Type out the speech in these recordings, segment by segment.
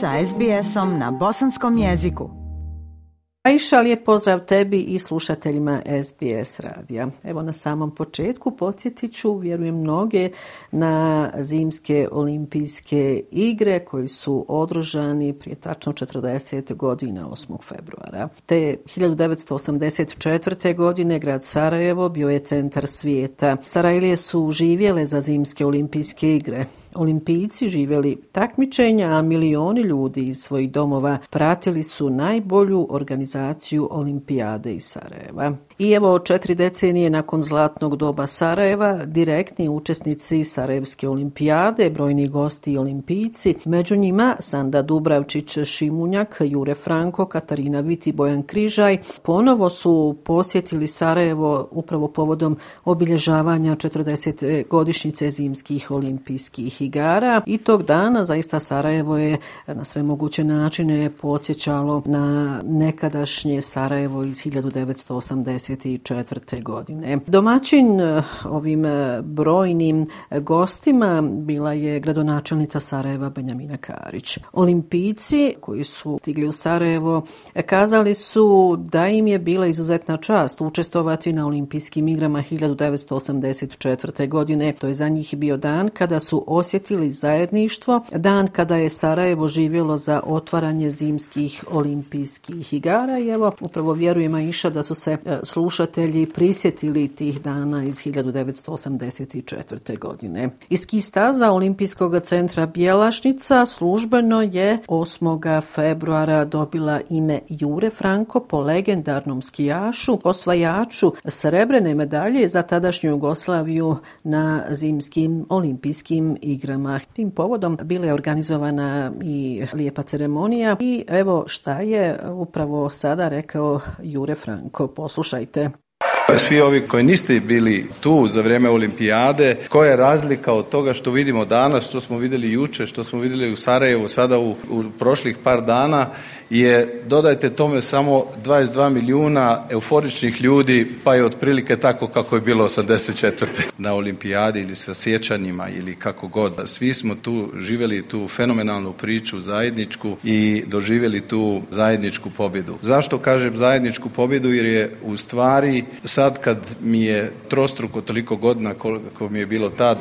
sa SBS-om na bosanskom jeziku. Aisha, lijep pozdrav tebi i slušateljima SBS radija. Evo na samom početku podsjetit ću, vjerujem mnoge, na zimske olimpijske igre koji su održani prije tačno 40 godina 8. februara. Te 1984. godine grad Sarajevo bio je centar svijeta. Sarajlije su živjele za zimske olimpijske igre olimpijci živeli takmičenja, a milioni ljudi iz svojih domova pratili su najbolju organizaciju olimpijade iz Sarajeva. I evo četiri decenije nakon zlatnog doba Sarajeva, direktni učesnici Sarajevske olimpijade, brojni gosti i olimpijci, među njima Sanda Dubravčić, Šimunjak, Jure Franko, Katarina Viti, Bojan Križaj, ponovo su posjetili Sarajevo upravo povodom obilježavanja 40. godišnjice zimskih olimpijskih igara i tog dana zaista Sarajevo je na sve moguće načine podsjećalo na nekadašnje Sarajevo iz 1984. godine. Domaćin eh, ovim eh, brojnim eh, gostima bila je gradonačelnica Sarajeva Benjamina Karić. Olimpijci koji su stigli u Sarajevo kazali su da im je bila izuzetna čast učestovati na olimpijskim igrama 1984. godine. To je za njih bio dan kada su osjetili zajedništvo, dan kada je Sarajevo živjelo za otvaranje zimskih olimpijskih igara i evo upravo vjerujemo iša da su se e, slušatelji prisjetili tih dana iz 1984. godine. Iz kistaza Olimpijskog centra Bjelašnica službeno je 8. februara dobila ime Jure Franko po legendarnom skijašu, osvajaču srebrene medalje za tadašnju Jugoslaviju na zimskim olimpijskim igrama. Tim povodom bila je organizovana i lijepa ceremonija i evo šta je upravo sada rekao Jure Franko. Poslušajte. Svi ovi koji niste bili tu za vrijeme olimpijade, koja je razlika od toga što vidimo danas, što smo vidjeli juče, što smo vidjeli u Sarajevu sada u, u prošlih par dana, je, dodajte tome, samo 22 milijuna euforičnih ljudi, pa je otprilike tako kako je bilo 84. na olimpijadi ili sa sjećanjima ili kako god. Svi smo tu živjeli tu fenomenalnu priču zajedničku i doživjeli tu zajedničku pobjedu. Zašto kažem zajedničku pobjedu? Jer je u stvari sad kad mi je trostruko toliko godina koliko mi je bilo tad,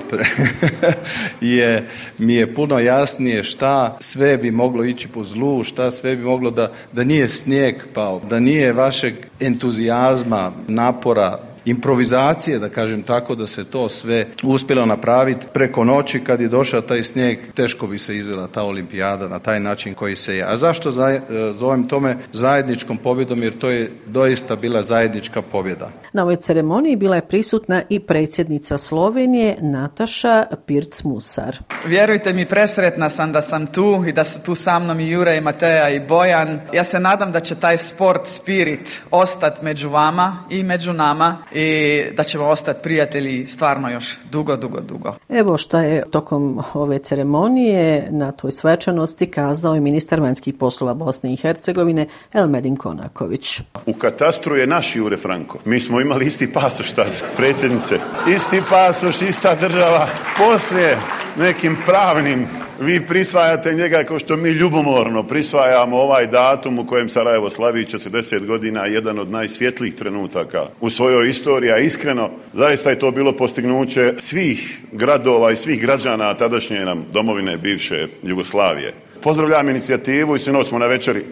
je, mi je puno jasnije šta sve bi moglo ići po zlu, šta sve bi moglo moglo da, da nije snijeg pao, da nije vašeg entuzijazma, napora, improvizacije, da kažem tako, da se to sve uspjelo napraviti preko noći kad je došao taj snijeg, teško bi se izvela ta olimpijada na taj način koji se je. A zašto e, zovem tome zajedničkom pobjedom, jer to je doista bila zajednička pobjeda. Na ovoj ceremoniji bila je prisutna i predsjednica Slovenije Nataša Pirc-Musar. Vjerujte mi, presretna sam da sam tu i da su tu sa mnom i Jure i Mateja i Bojan. Ja se nadam da će taj sport spirit ostati među vama i među nama i da ćemo ostati prijatelji stvarno još dugo, dugo, dugo. Evo što je tokom ove ceremonije na toj svečanosti kazao i ministar vanjskih poslova Bosne i Hercegovine Elmedin Konaković. U katastru je naš Jure Franko. Mi smo imali isti pasoš tad, predsjednice. Isti pasoš, ista država. Poslije nekim pravnim vi prisvajate njega kao što mi ljubomorno prisvajamo ovaj datum u kojem Sarajevo slavi 40 godina, jedan od najsvjetlijih trenutaka u svojoj istoriji, a iskreno, zaista je to bilo postignuće svih gradova i svih građana tadašnje nam domovine bivše Jugoslavije. Pozdravljam inicijativu i sinoć smo na večeri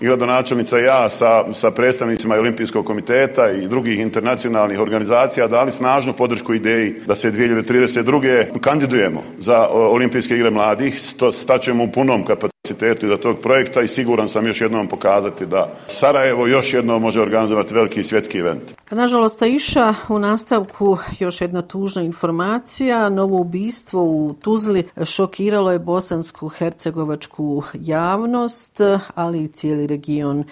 i gradonačelnica i ja sa, sa predstavnicima Olimpijskog komiteta i drugih internacionalnih organizacija dali snažnu podršku ideji da se 2032. kandidujemo za Olimpijske igre mladih, staćemo u punom kapacitetu kapacitetu za tog projekta i siguran sam još jednom pokazati da Sarajevo još jednom može organizovati veliki svjetski event. Pa nažalost, iša u nastavku još jedna tužna informacija. Novo ubistvo u Tuzli šokiralo je bosansku hercegovačku javnost, ali i cijeli region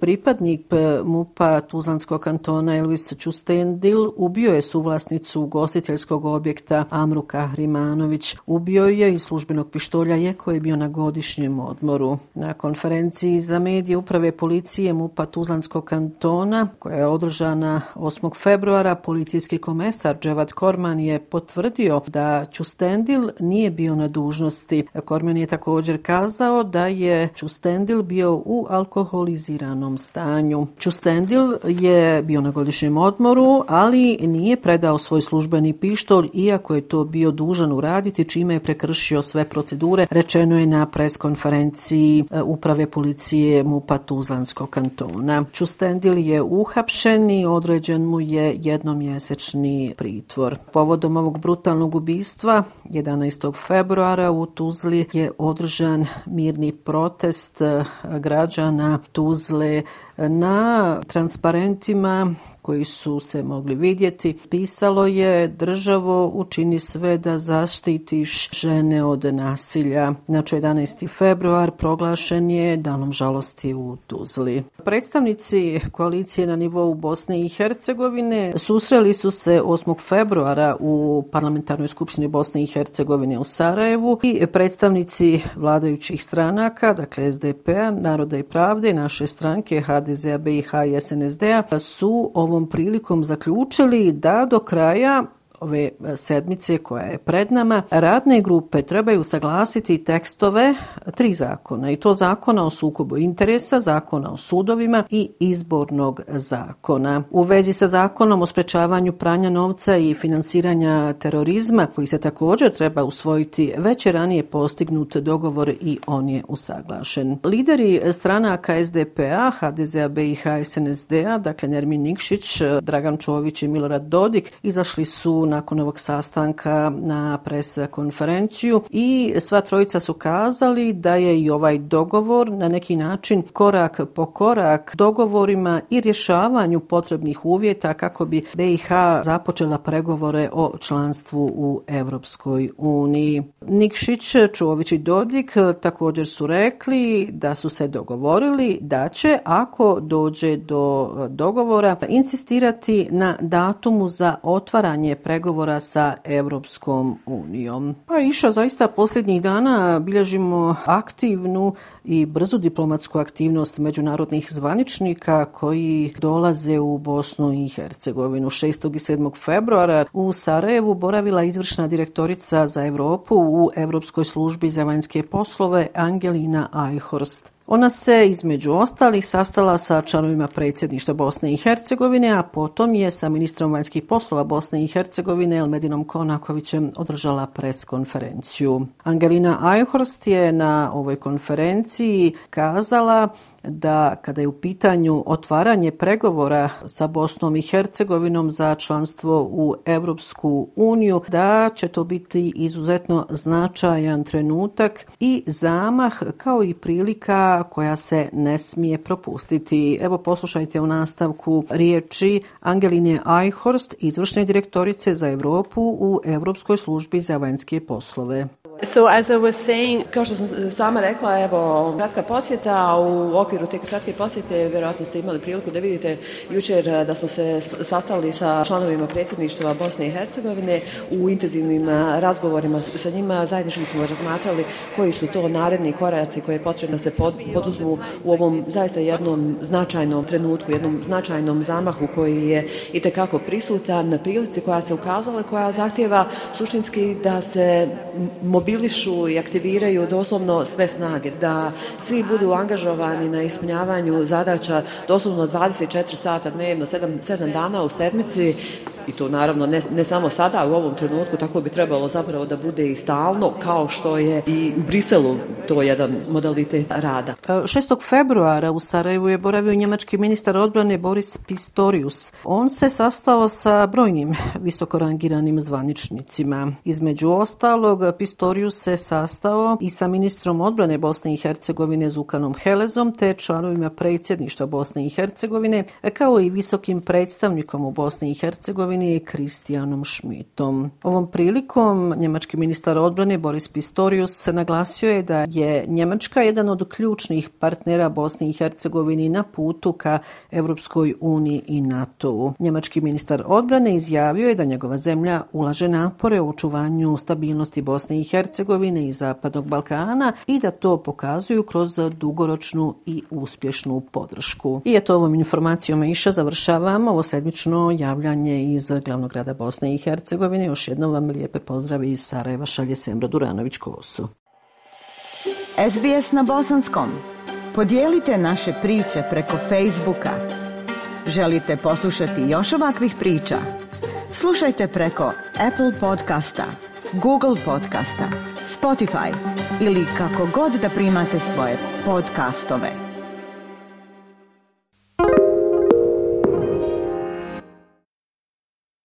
Pripadnik e, MUPA Tuzlanskog kantona Elvis Čustendil ubio je suvlasnicu gostiteljskog objekta Amru Kahrimanović. Ubio je i službenog pištolja je koji je bio na godišnjem odmoru. Na konferenciji za medije uprave policije MUPA Tuzlanskog kantona koja je održana 8. februara policijski komesar Dževad Korman je potvrdio da Čustendil nije bio na dužnosti. Korman je također kazao da je Čustendil bio u alkoholiziranju alkoholiziranom stanju. Čustendil je bio na godišnjem odmoru, ali nije predao svoj službeni pištolj, iako je to bio dužan uraditi, čime je prekršio sve procedure, rečeno je na preskonferenciji e, uprave policije MUPA Tuzlanskog kantona. Čustendil je uhapšen i određen mu je jednomjesečni pritvor. Povodom ovog brutalnog ubistva, 11. februara u Tuzli je održan mirni protest e, građana Tuzle Dakle, na transparentima koji su se mogli vidjeti. Pisalo je državo učini sve da zaštitiš žene od nasilja. Znači 11. februar proglašen je danom žalosti u Tuzli. Predstavnici koalicije na nivou Bosne i Hercegovine susreli su se 8. februara u parlamentarnoj skupštini Bosne i Hercegovine u Sarajevu i predstavnici vladajućih stranaka, dakle SDP-a, Naroda i pravde, naše stranke HDZ-a, BiH i SNSD-a su ovom ovom prilikom zaključili da do kraja ove e, sedmice koja je pred nama, radne grupe trebaju saglasiti tekstove e, tri zakona i to zakona o sukobu interesa, zakona o sudovima i izbornog zakona. U vezi sa zakonom o sprečavanju pranja novca i finansiranja terorizma, koji se također treba usvojiti, već je ranije postignut dogovor i on je usaglašen. Lideri stranaka SDP-a, HDZ-a, BiH, SNSD-a, dakle Nermin Nikšić, e, Dragan Čović i Milorad Dodik, izašli su nakon ovog sastanka na pres konferenciju i sva trojica su kazali da je i ovaj dogovor na neki način korak po korak dogovorima i rješavanju potrebnih uvjeta kako bi BiH započela pregovore o članstvu u Evropskoj uniji. Nikšić, Čuović i Dodik također su rekli da su se dogovorili da će, ako dođe do dogovora, insistirati na datumu za otvaranje pregovora pregovora sa Evropskom unijom. Pa iša zaista posljednjih dana bilježimo aktivnu i brzu diplomatsku aktivnost međunarodnih zvaničnika koji dolaze u Bosnu i Hercegovinu. 6. i 7. februara u Sarajevu boravila izvršna direktorica za Evropu u Evropskoj službi za vanjske poslove Angelina Eichhorst. Ona se između ostalih sastala sa članovima predsjedništva Bosne i Hercegovine, a potom je sa ministrom vanjskih poslova Bosne i Hercegovine Elmedinom Konakovićem održala pres konferenciju. Angelina Ajhorst je na ovoj konferenciji kazala da kada je u pitanju otvaranje pregovora sa Bosnom i Hercegovinom za članstvo u Evropsku uniju, da će to biti izuzetno značajan trenutak i zamah kao i prilika koja se ne smije propustiti. Evo poslušajte u nastavku riječi Angeline Eichhorst, izvršne direktorice za Evropu u Evropskoj službi za vanjske poslove. So as I was saying, kao što sam sama rekla, evo, kratka posjeta, u okviru te kratke posjete vjerojatno ste imali priliku da vidite jučer eh, da smo se sastali sa članovima predsjedništva Bosne i Hercegovine u intenzivnim eh, razgovorima sa njima. Zajednički smo razmatrali koji su to naredni koraci koje je potrebno se se poduzmu u ovom zaista jednom značajnom trenutku, jednom značajnom zamahu koji je i tekako prisutan na prilici koja se ukazala, koja zahtjeva suštinski da se mobilizuje mobilišu i aktiviraju doslovno sve snage, da svi budu angažovani na ispunjavanju zadaća doslovno 24 sata dnevno, 7, 7 dana u sedmici, i to naravno ne, ne samo sada u ovom trenutku, tako bi trebalo zapravo da bude i stalno, kao što je i u Briselu to jedan modalitet rada. Pa, 6. Februara u Sarajevu je boravio njemački ministar odbrane Boris Pistorius. On se sastao sa brojnim visokorangiranim zvaničnicima. Između ostalog, Pistorius se sastao i sa ministrom odbrane Bosne i Hercegovine Zukanom Helezom, te članovima predsjedništva Bosne i Hercegovine, kao i visokim predstavnikom u Bosni i Hercegovini Hercegovine Kristijanom Šmitom. Ovom prilikom njemački ministar odbrane Boris Pistorius se naglasio je da je Njemačka jedan od ključnih partnera Bosne i Hercegovini na putu ka Evropskoj uniji i NATO-u. Njemački ministar odbrane izjavio je da njegova zemlja ulaže napore u očuvanju stabilnosti Bosne i Hercegovine i Zapadnog Balkana i da to pokazuju kroz dugoročnu i uspješnu podršku. I eto ovom informacijom iša završavamo ovo sedmično javljanje iz iz glavnog grada Bosne i Hercegovine. Još jednom vam lijepe pozdrave iz Sarajeva šalje Semra Duranović-Kosu. SBS na bosanskom. Podijelite naše priče preko Facebooka. Želite poslušati još ovakvih priča? Slušajte preko Apple podcasta, Google podcasta, Spotify ili kako god da primate svoje podcastove.